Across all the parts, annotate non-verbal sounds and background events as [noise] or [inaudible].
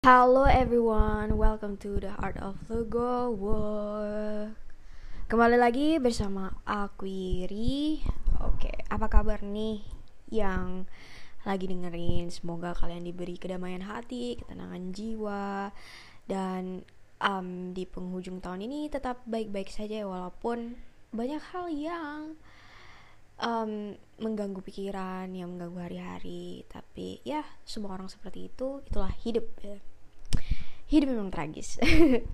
Halo everyone, welcome to the Art of Logo Work. Kembali lagi bersama aku Iri. Oke, apa kabar nih yang lagi dengerin? Semoga kalian diberi kedamaian hati, ketenangan jiwa, dan um, di penghujung tahun ini tetap baik-baik saja walaupun banyak hal yang um, mengganggu pikiran, yang mengganggu hari-hari. Tapi ya semua orang seperti itu, itulah hidup. Ya hidup memang tragis.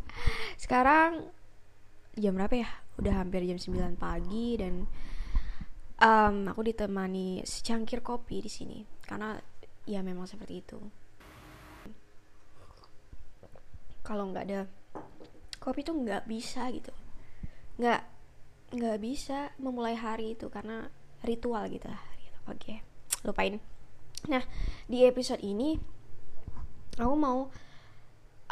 [laughs] Sekarang jam berapa ya? Udah hampir jam 9 pagi dan um, aku ditemani secangkir kopi di sini. Karena ya memang seperti itu. Kalau nggak ada kopi tuh nggak bisa gitu. Nggak nggak bisa memulai hari itu karena ritual gitu lah. Oke okay. lupain. Nah di episode ini aku mau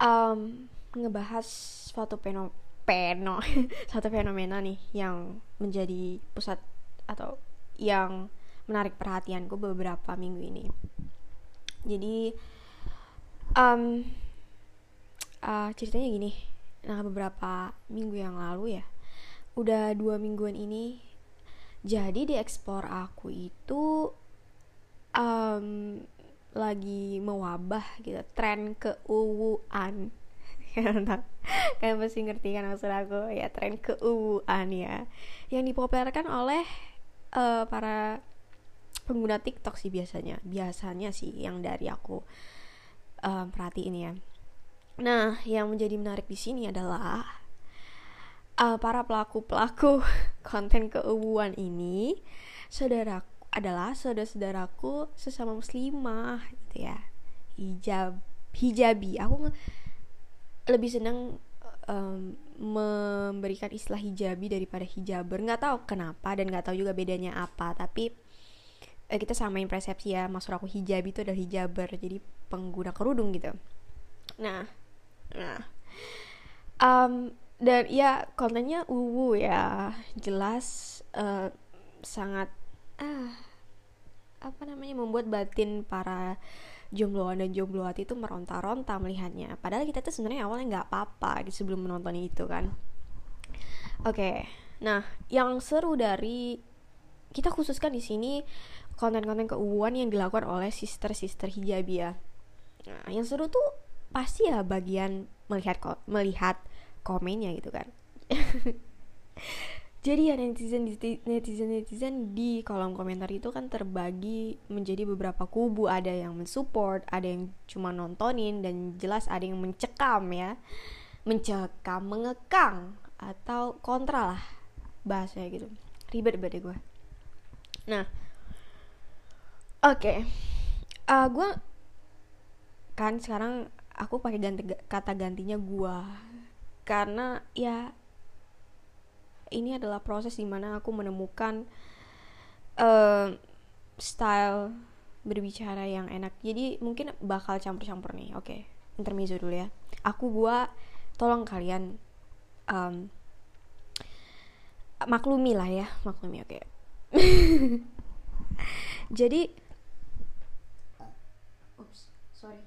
um, ngebahas suatu peno peno [laughs] satu fenomena nih yang menjadi pusat atau yang menarik perhatianku beberapa minggu ini. Jadi um, uh, ceritanya gini. Nah beberapa minggu yang lalu ya udah dua mingguan ini jadi di ekspor aku itu um, lagi mewabah gitu. Tren keuwuan. [laughs] Kalian pasti ngerti kan maksud aku. Ya tren keuwuan ya. Yang dipopulerkan oleh uh, para pengguna TikTok sih biasanya. Biasanya sih yang dari aku uh, perhatiin ya. Nah yang menjadi menarik di sini adalah uh, para pelaku pelaku [laughs] konten keuwuan ini saudara adalah saudara-saudaraku sesama muslimah gitu ya. Hijab hijabi. Aku lebih senang um, memberikan istilah hijabi daripada hijaber. Nggak tahu kenapa dan nggak tahu juga bedanya apa tapi eh, kita samain persepsi ya. Maksud aku hijabi itu adalah hijaber jadi pengguna kerudung gitu. Nah nah. Um, dan ya kontennya uwu ya. Jelas uh, sangat ah apa namanya membuat batin para jombloan dan jombloati itu meronta-ronta melihatnya. Padahal kita tuh sebenarnya awalnya nggak apa-apa gitu sebelum menonton itu kan. Oke okay. nah yang seru dari kita khususkan di sini konten-konten keuuan yang dilakukan oleh sister-sister hijabia nah yang seru tuh pasti ya bagian melihat ko melihat komennya gitu kan [laughs] jadi ya netizen netizen netizen di kolom komentar itu kan terbagi menjadi beberapa kubu. Ada yang mensupport ada yang cuma nontonin dan jelas ada yang mencekam ya. Mencekam mengekang atau kontra lah bahasanya gitu. Ribet banget gue nah oke. Okay. uh, gue kan sekarang aku pakai ganti kata gantinya gue karena ya ini adalah proses di mana aku menemukan uh, style berbicara yang enak. Jadi mungkin bakal campur-campur nih oke. Okay, intermezzo dulu ya. Aku gua tolong kalian um, maklumi lah ya maklumi oke. Okay. [laughs] jadi Oops, sorry.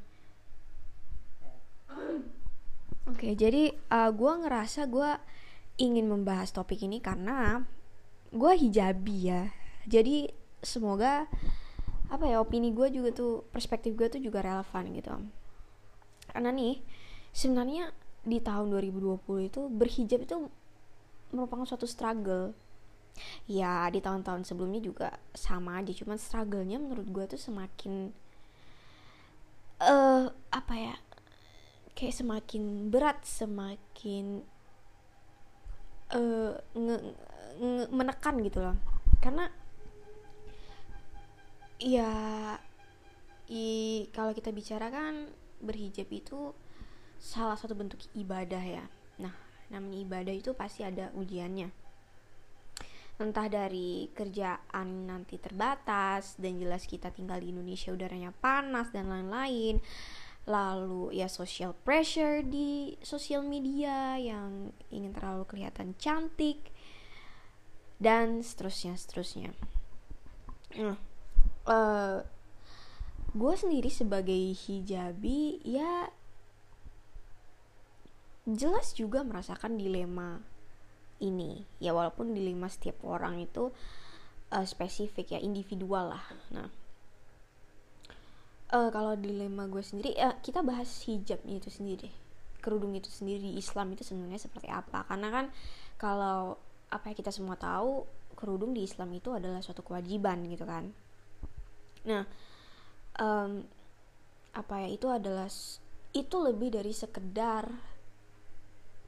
Oke okay, jadi uh, gue ngerasa gue ingin membahas topik ini karena gue hijabi ya. Jadi semoga apa ya opini gue juga tuh perspektif gue tuh juga relevan gitu. Karena nih sebenarnya di tahun 2020 itu berhijab itu merupakan suatu struggle. Ya di tahun-tahun sebelumnya juga sama aja cuman struggle-nya menurut gue tuh semakin eh uh, apa ya kayak semakin berat semakin uh, nge, nge, menekan gitu loh. Karena ya i kalau kita bicara kan berhijab itu salah satu bentuk ibadah ya. Nah namanya ibadah itu pasti ada ujiannya. Entah dari kerjaan nanti terbatas dan jelas kita tinggal di Indonesia udaranya panas dan lain-lain lalu ya social pressure di sosial media yang ingin terlalu kelihatan cantik dan seterusnya seterusnya. Nah uh, gue sendiri sebagai hijabi ya jelas juga merasakan dilema ini. Ya walaupun dilema setiap orang itu uh, spesifik ya individual lah. Nah uh, kalau dilema gue sendiri ya kita bahas hijabnya itu sendiri kerudung itu sendiri di Islam itu sebenarnya seperti apa. Karena kan kalau apa ya kita semua tahu kerudung di Islam itu adalah suatu kewajiban gitu kan. Nah um, apa ya itu adalah itu lebih dari sekedar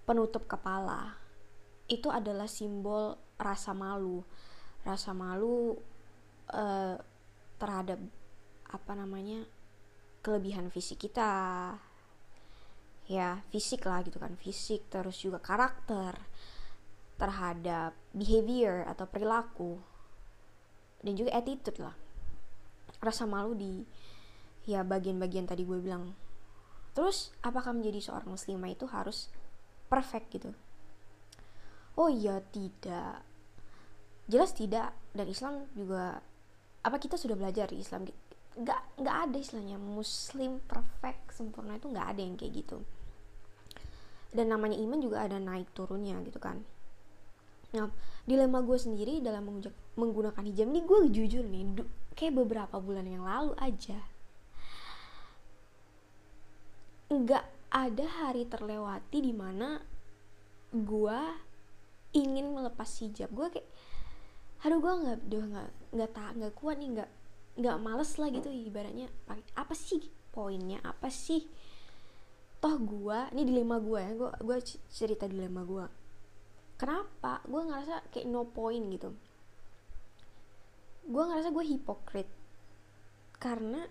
penutup kepala. Itu adalah simbol rasa malu. Rasa malu uh, terhadap apa namanya kelebihan fisik kita. Ya fisik lah gitu kan fisik terus juga karakter terhadap behavior atau perilaku dan juga attitude lah. Rasa malu di ya bagian-bagian tadi gue bilang. Terus apakah menjadi seorang muslimah itu harus perfect gitu? Oh iya tidak. Jelas tidak dan Islam juga apa kita sudah belajar Islam nggak nggak ada istilahnya. Muslim perfect sempurna itu nggak ada yang kayak gitu. Dan namanya iman juga ada naik turunnya gitu kan. Nah dilema gue sendiri dalam menggunakan hijab ini gue jujur nih kayak beberapa bulan yang lalu aja nggak ada hari terlewati di mana gue ingin melepas hijab. Gue kayak aduh gue nggak udah nggak nggak tak nggak kuat nih nggak nggak males lah gitu ibaratnya apa sih poinnya? Apa sih? Toh gue ini dilema gue ya gue gue cerita dilema gue kenapa? Gue ngerasa kayak no point gitu. Gue ngerasa gue hipokrit. Karena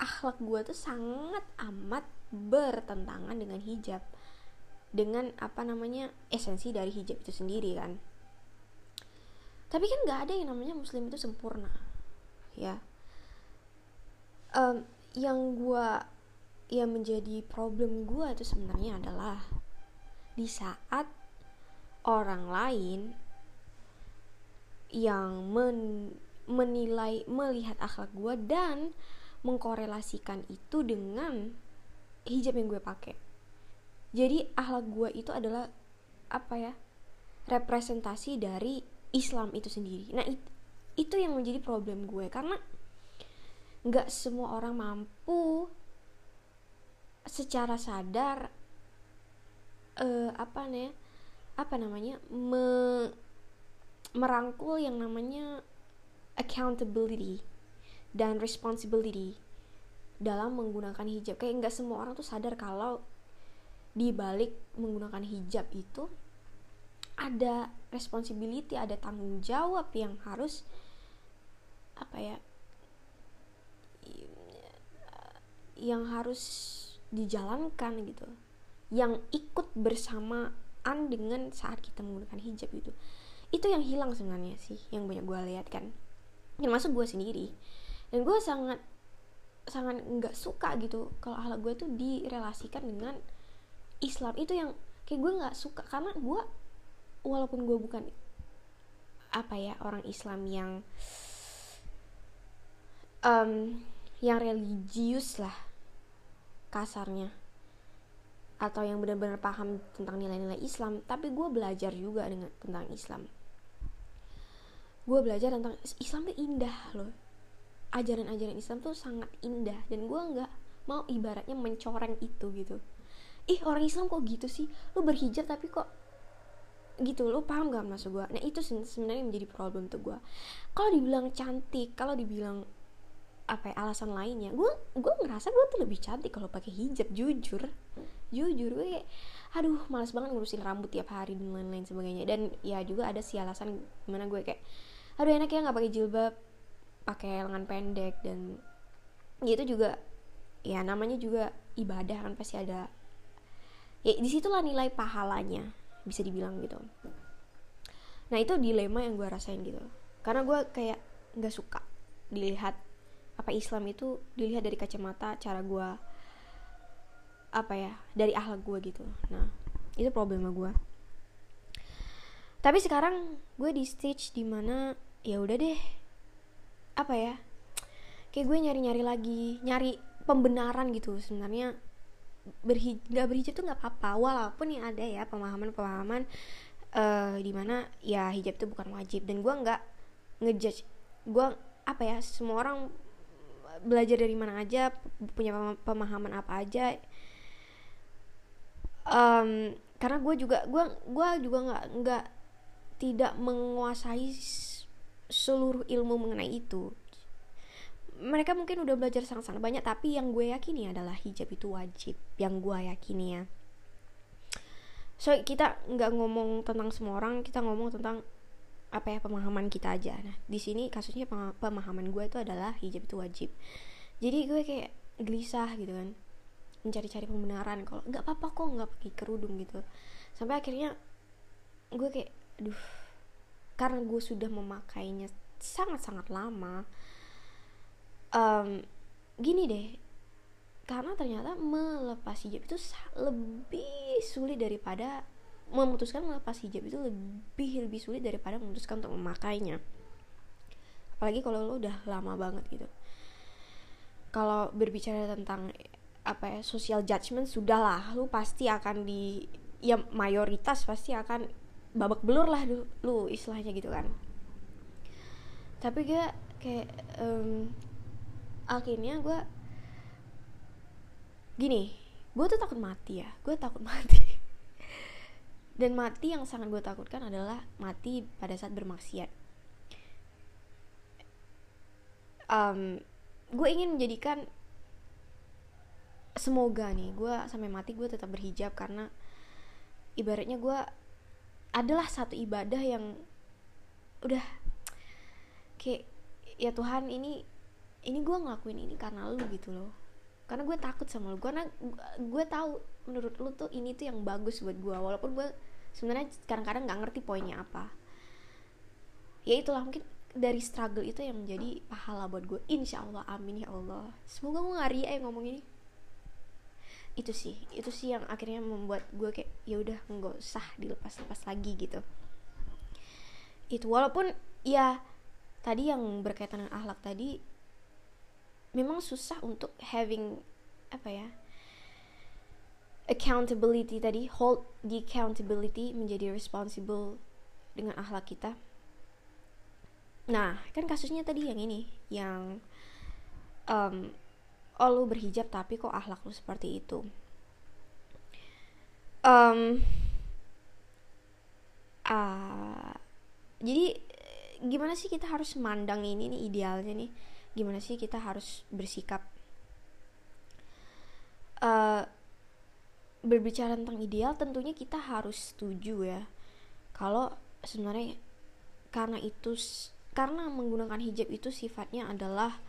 akhlak gue tuh sangat amat bertentangan dengan hijab. Dengan apa namanya esensi dari hijab itu sendiri kan. Tapi kan nggak ada yang namanya muslim itu sempurna ya. Um, yang gue yang menjadi problem gue itu sebenarnya adalah di saat orang lain yang men menilai melihat akhlak gue dan mengkorelasikan itu dengan hijab yang gue pakai. Jadi akhlak gue itu adalah apa ya representasi dari Islam itu sendiri. Nah it, itu yang menjadi problem gue karena nggak semua orang mampu secara sadar uh, apa nih apa namanya me, merangkul yang namanya accountability dan responsibility dalam menggunakan hijab. Kayak nggak semua orang tuh sadar kalau di balik menggunakan hijab itu ada responsibility ada tanggung jawab yang harus apa ya yang harus dijalankan gitu yang ikut bersamaan dengan saat kita menggunakan hijab itu itu yang hilang sebenarnya sih yang banyak gue lihat kan. Termasuk gue sendiri. Dan gue sangat sangat nggak suka gitu kalau hal gue tuh direlasikan dengan Islam. Itu yang kayak gue nggak suka karena gue walaupun gue bukan apa ya orang Islam yang um, yang religius lah kasarnya. Atau yang benar-benar paham tentang nilai-nilai Islam. Tapi gue belajar juga dengan tentang Islam. Gue belajar tentang Islam tuh indah loh. Ajaran-ajaran Islam tuh sangat indah. Dan gue nggak mau ibaratnya mencoreng itu gitu. Ih orang Islam kok gitu sih? Lu berhijab tapi kok gitu? Lo paham gak maksud gue nah itu sebenarnya menjadi problem tuh gue kalau dibilang cantik kalau dibilang apa ya, alasan lainnya. Gue gue ngerasa gue tuh lebih cantik kalau pakai hijab jujur. Jujur gue kayak aduh malas banget ngurusin rambut tiap hari dan lain-lain sebagainya. Dan ya juga ada si alasan gimana gue kayak aduh enak ya nggak pakai jilbab pakai lengan pendek. Dan ya itu juga ya namanya juga ibadah kan pasti ada ya di situlah nilai pahalanya bisa dibilang gitu. Nah itu dilema yang gue rasain gitu. Karena gue kayak nggak suka dilihat apa Islam itu dilihat dari kacamata cara gue apa ya dari akhlak gue gitu. Nah itu problema gue tapi sekarang gue di stage di mana ya udah deh apa ya kayak gue nyari nyari lagi nyari pembenaran gitu. Sebenarnya berhijab nggak berhijab tuh nggak apa-apa walaupun yang ada ya pemahaman-pemahaman uh, di mana ya hijab itu bukan wajib. Dan gue nggak ngejudge gue apa ya semua orang belajar dari mana aja punya pemahaman apa aja. Um, karena gue juga gue gue juga nggak nggak tidak menguasai seluruh ilmu mengenai itu. Mereka mungkin udah belajar sangat-sangat banyak tapi yang gue yakini adalah hijab itu wajib yang gue yakini ya. So kita nggak ngomong tentang semua orang kita ngomong tentang apa ya pemahaman kita aja. Nah di sini kasusnya pemahaman gue itu adalah hijab itu wajib. Jadi gue kayak gelisah gitu kan mencari-cari pembenaran. Kalau nggak apa-apa kok nggak pakai kerudung gitu. Sampai akhirnya gue kayak aduh karena gue sudah memakainya sangat-sangat lama um, gini deh karena ternyata melepas hijab itu lebih sulit daripada memutuskan melepas hijab itu lebih lebih sulit daripada memutuskan untuk memakainya. Apalagi kalau lo udah lama banget gitu. Kalau berbicara tentang apa ya social judgment sudahlah. Lu pasti akan di ya mayoritas pasti akan babak belur lah lu, lu istilahnya gitu kan. Tapi gue kayak um, akhirnya gue gini gue tuh takut mati ya. Gue takut [laughs] mati dan mati yang sangat gue takutkan adalah mati pada saat bermaksiat. Um, gue ingin menjadikan semoga nih gue sampai mati gue tetap berhijab karena ibaratnya gue adalah satu ibadah yang udah kayak ya Tuhan ini ini gue ngelakuin ini karena lu gitu loh karena gue takut sama lu. Karena gue tahu menurut lu tuh ini tuh yang bagus buat gue walaupun gue sebenarnya kadang-kadang nggak ngerti poinnya apa. Ya itulah mungkin dari struggle itu yang menjadi pahala buat gue insya Allah amin ya Allah. Semoga gue nggak ria ya ngomong ini. Itu sih itu sih yang akhirnya membuat gue kayak ya udah nggak usah dilepas-lepas lagi gitu. Itu walaupun ya tadi yang berkaitan dengan akhlak tadi memang susah untuk having apa ya accountability tadi hold the accountability menjadi responsible dengan akhlak kita. Nah kan kasusnya tadi yang ini yang um, oh lu berhijab tapi kok akhlak lu seperti itu. Um, uh, jadi gimana sih kita harus mandang ini nih idealnya nih gimana sih kita harus bersikap? Uh, berbicara tentang ideal tentunya kita harus setuju ya. Kalau sebenarnya karena itu karena menggunakan hijab itu sifatnya adalah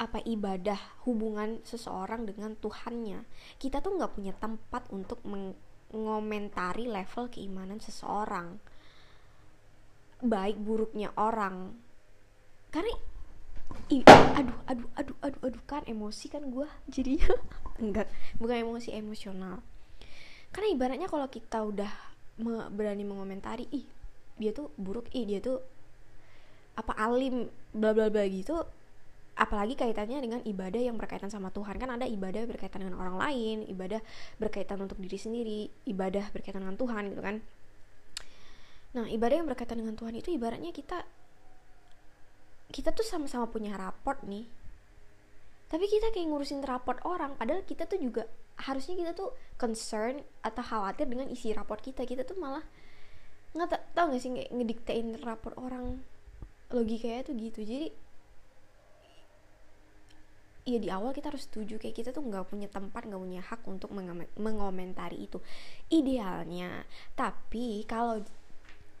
apa ibadah hubungan seseorang dengan Tuhannya. Kita tuh nggak punya tempat untuk mengomentari level keimanan seseorang baik buruknya orang. Karena Ih, aduh aduh aduh aduh aduh kan emosi kan gue jadinya. [laughs] Enggak. Bukan emosi emosional. Karena ibaratnya kalau kita udah me berani mengomentari ih dia tuh buruk ih dia tuh apa alim bla bla bla gitu. Apalagi kaitannya dengan ibadah yang berkaitan sama Tuhan. Kan ada ibadah berkaitan dengan orang lain ibadah berkaitan untuk diri sendiri ibadah berkaitan dengan Tuhan gitu kan. Nah ibadah yang berkaitan dengan Tuhan itu ibaratnya kita kita tuh sama-sama punya raport nih. Tapi kita kayak ngurusin raport orang padahal kita tuh juga harusnya kita tuh concern atau khawatir dengan isi raport kita. Kita tuh malah nggak tau gak sih kayak ngediktein raport orang logikanya tuh gitu. Jadi ya di awal kita harus setuju kayak kita tuh nggak punya tempat nggak punya hak untuk mengomentari itu. Idealnya tapi kalau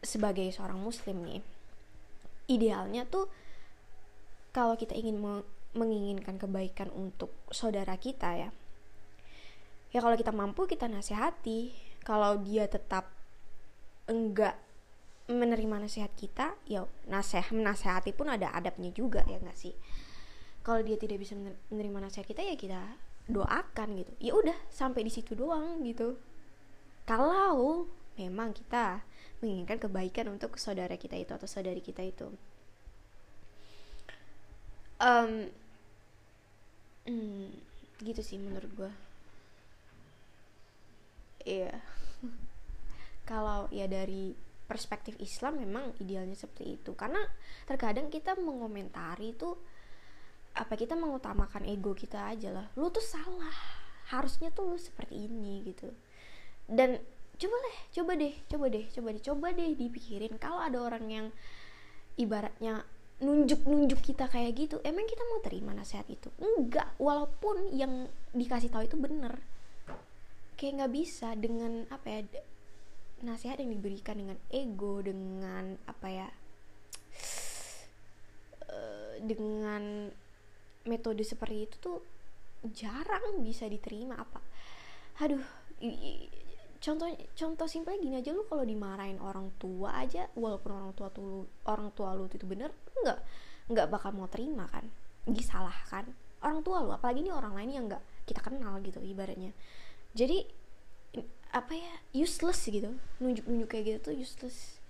sebagai seorang muslim nih idealnya tuh kalau kita ingin menginginkan kebaikan untuk saudara kita ya ya kalau kita mampu kita nasihati. Kalau dia tetap enggak menerima nasihat kita ya nasihat menasehati pun ada adabnya juga ya enggak sih? Kalau dia tidak bisa menerima nasihat kita ya kita doakan gitu. Ya udah sampai di situ doang gitu. Kalau memang kita menginginkan kebaikan untuk saudara kita itu atau saudari kita itu um, gitu sih menurut gue iya. [laughs] Kalau ya dari perspektif Islam memang idealnya seperti itu. Karena terkadang kita mengomentari itu apa kita mengutamakan ego kita aja lah. Lu tuh salah. Harusnya tuh lu seperti ini gitu. Dan coba deh coba deh coba deh coba deh coba deh dipikirin. Kalau ada orang yang ibaratnya nunjuk-nunjuk kita kayak gitu emang kita mau terima nasihat itu? Enggak walaupun yang dikasih tahu itu bener. Kayak nggak bisa dengan apa ya nasihat yang diberikan dengan ego dengan apa ya eh, dengan metode seperti itu tuh jarang bisa diterima apa? Aduh contoh contoh simpelnya gini aja lu kalau dimarahin orang tua aja walaupun orang tua tuh orang tua lu itu bener nggak nggak bakal mau terima kan? Disalahkan orang tua lu apalagi ini orang lain yang nggak kita kenal gitu ibaratnya. Jadi apa ya useless gitu. Nunjuk-nunjuk kayak gitu tuh useless.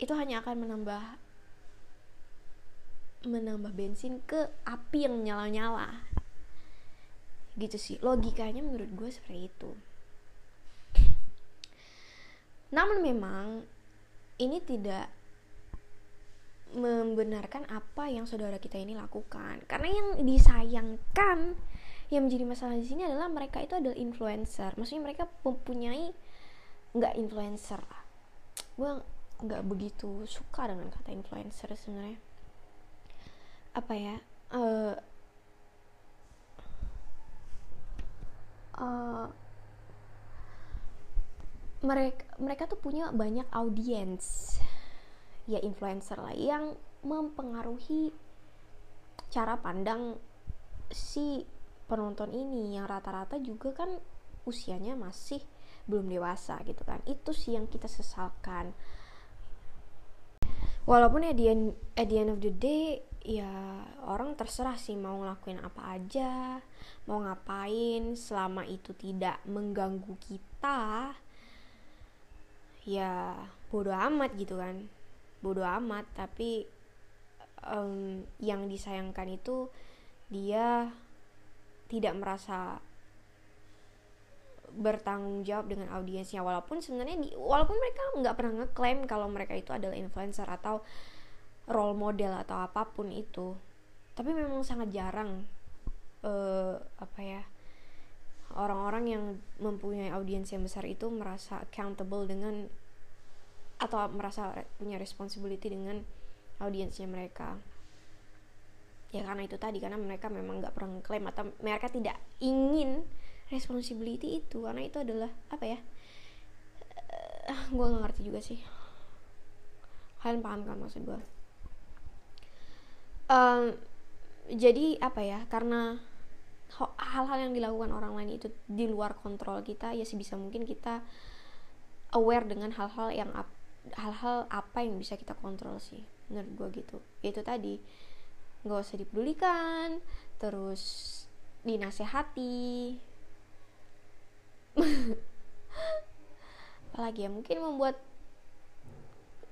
Itu hanya akan menambah menambah bensin ke api yang nyala-nyala. Gitu sih logikanya menurut gue seperti itu namun memang ini tidak membenarkan apa yang saudara kita ini lakukan. Karena yang disayangkan yang menjadi masalah di sini adalah mereka itu adalah influencer. Maksudnya mereka mempunyai nggak influencer lah. Gue nggak begitu suka dengan kata influencer sebenarnya. Apa ya? Uh, uh, mereka mereka tuh punya banyak audiens ya influencer lah yang mempengaruhi cara pandang si penonton ini yang rata-rata juga kan usianya masih belum dewasa gitu kan. Itu sih yang kita sesalkan. Walaupun at the end, at the end of the day ya orang terserah sih mau ngelakuin apa aja mau ngapain selama itu tidak mengganggu kita ya bodoh amat gitu kan. Bodoh amat tapi um, yang disayangkan itu dia tidak merasa bertanggung jawab dengan audiensnya. Walaupun sebenarnya di, walaupun mereka nggak pernah ngeklaim kalau mereka itu adalah influencer atau role model atau apa pun itu. Tapi memang sangat jarang uh, apa ya orang-orang yang mempunyai audiens yang besar itu merasa accountable dengan atau merasa punya responsibility dengan audiensnya mereka. Ya karena itu tadi karena mereka memang nggak pernah klaim atau mereka tidak ingin responsibility itu karena itu adalah apa ya uh, eh, gue nggak ngerti juga sih. Kalian paham kan maksud gue um, jadi apa ya karena hal-hal yang dilakukan orang lain itu di luar kontrol kita ya sebisa mungkin kita aware dengan hal-hal yang hal-hal apa yang bisa kita kontrol sih menurut gue gitu. Itu tadi nggak usah dipedulikan terus dinasehati. [laughs] Apalagi ya mungkin membuat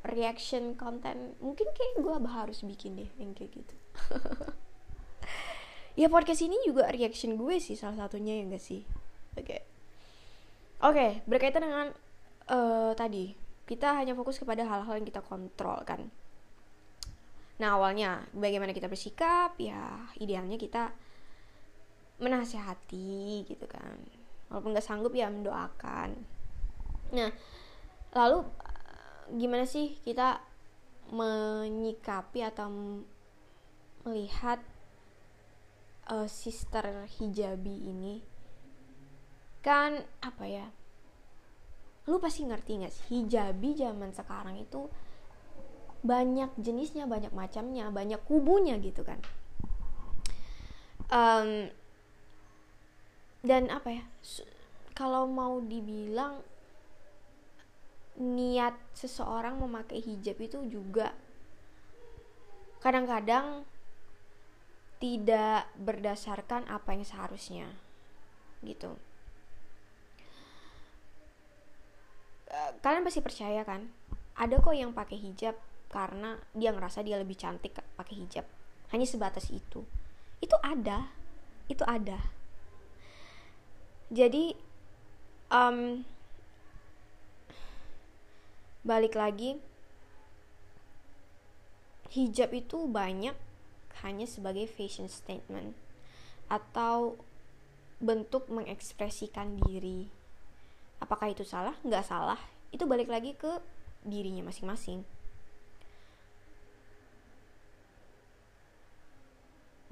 reaction konten mungkin kayak gue harus bikin deh yang kayak gitu [laughs] ya podcast ini juga reaction gue sih salah satunya ya gak sih oke okay. oke okay, berkaitan dengan uh, tadi kita hanya fokus kepada hal-hal yang kita kontrol kan Nah awalnya bagaimana kita bersikap ya idealnya kita menasehati gitu kan walaupun nggak sanggup ya mendoakan. Nah lalu gimana sih kita menyikapi atau melihat uh, sister hijabi ini kan apa ya lu pasti ngerti gak sih hijabi zaman sekarang itu banyak jenisnya banyak macamnya banyak kubunya gitu kan. Um, dan apa ya kalau mau dibilang niat seseorang memakai hijab itu juga kadang-kadang tidak berdasarkan apa yang seharusnya gitu. Kalian pasti percaya kan? Ada kok yang pakai hijab karena dia ngerasa dia lebih cantik pakai hijab. Hanya sebatas itu. Itu ada. Itu ada. Jadi um, balik lagi hijab itu banyak hanya sebagai fashion statement atau bentuk mengekspresikan diri. Apakah itu salah? Nggak salah. Itu balik lagi ke dirinya masing-masing.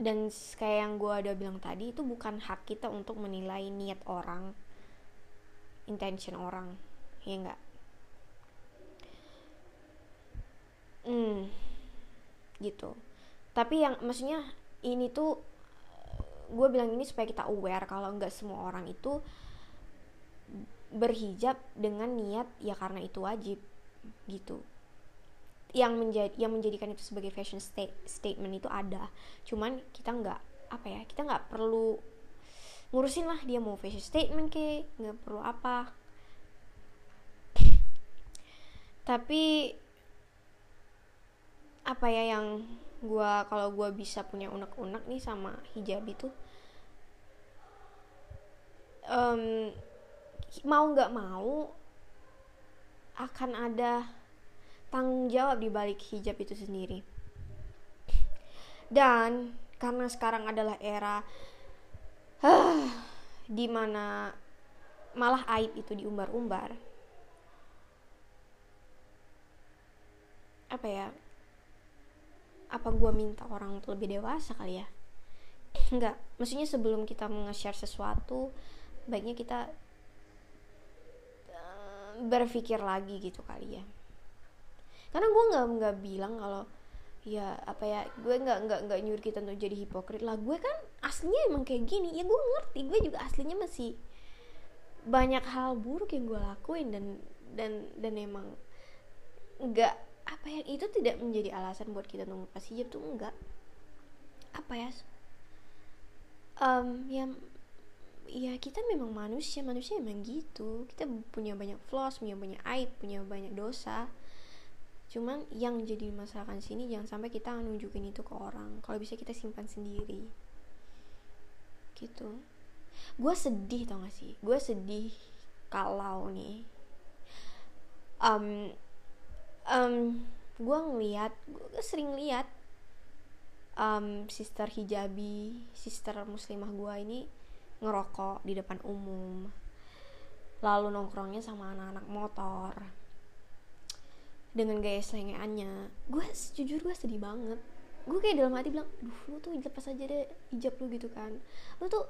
Dan kayak yang gue udah bilang tadi itu bukan hak kita untuk menilai niat orang intention orang. Ya enggak hmm. Gitu tapi yang maksudnya ini tuh gue bilang ini supaya kita aware kalau nggak semua orang itu berhijab dengan niat ya karena itu wajib gitu. Yang menjadi yang menjadikan itu sebagai fashion state, statement itu ada. Cuman kita nggak apa ya kita nggak perlu ngurusin lah dia mau fashion statement ke nggak perlu apa. Tapi apa ya yang gue kalau gue bisa punya unek-unek nih sama hijab itu um, mau nggak mau akan ada tanggung jawab di balik hijab itu sendiri. Dan karena sekarang adalah era uh, di mana malah aib itu diumbar-umbar. Apa ya? Apa gue minta orang untuk lebih dewasa kali ya? [clears throat] Enggak, maksudnya sebelum kita nge-share sesuatu, baiknya kita uh, berpikir lagi gitu kali ya. Karena gue nggak nggak bilang kalau ya apa ya gue nggak nggak nggak nyuruh kita untuk jadi hipokrit lah. Gue kan aslinya emang kayak gini. Ya gue ngerti gue juga aslinya masih banyak hal buruk yang gue lakuin dan dan dan emang nggak apa ya itu tidak menjadi alasan buat kita untuk lepas hijab tuh enggak. Apa ya? Um, ya ya kita memang manusia manusia emang gitu. Kita punya banyak flaws punya banyak aib punya banyak dosa. Cuman yang jadi masalah kan sini jangan sampai kita nunjukin itu ke orang. Kalau bisa kita simpan sendiri. Gitu. Gue sedih tau gak sih? Gue sedih kalau nih um, um, gue ngeliat gue sering lihat um, sister hijabi sister muslimah gue ini ngerokok di depan umum. Lalu nongkrongnya sama anak-anak motor. Dengan gaya selengeannya. Gue jujur gue sedih banget. Gue kayak dalam hati bilang duh lu tuh lepas aja deh hijab lu gitu kan. Lu tuh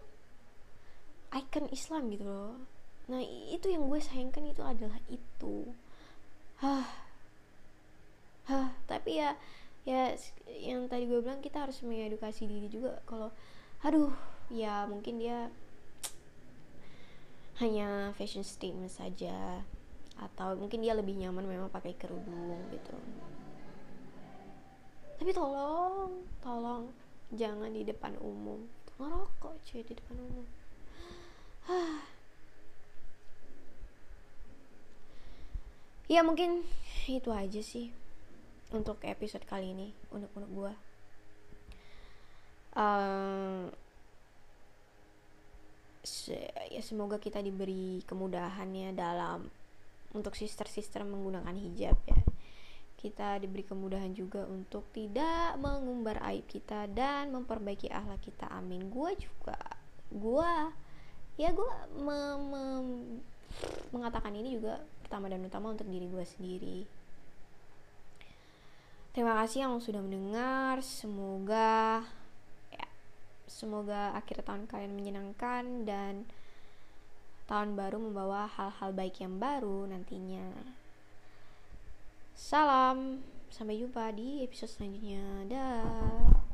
icon Islam gitu loh. Nah itu yang gue sayangkan itu adalah itu. Hah hah tapi ya ya yang tadi gue bilang kita harus mengedukasi diri juga kalau aduh ya mungkin dia hanya fashion statement saja atau mungkin dia lebih nyaman memang pakai kerudung gitu. Tapi tolong tolong jangan di depan umum. Ngerokok cuy di depan umum. Ya mungkin itu aja sih untuk episode kali ini unek-unek gue uh, se ya semoga kita diberi kemudahan ya dalam untuk sister-sister menggunakan hijab ya. Kita diberi kemudahan juga untuk tidak mengumbar aib kita dan memperbaiki akhlak kita amin. Gue juga gue ya gue me me mengatakan ini juga pertama dan utama untuk diri gue sendiri terima kasih yang sudah mendengar semoga ya semoga akhir tahun kalian menyenangkan dan tahun baru membawa hal-hal baik yang baru nantinya. Salam, sampai jumpa di episode selanjutnya. Dah.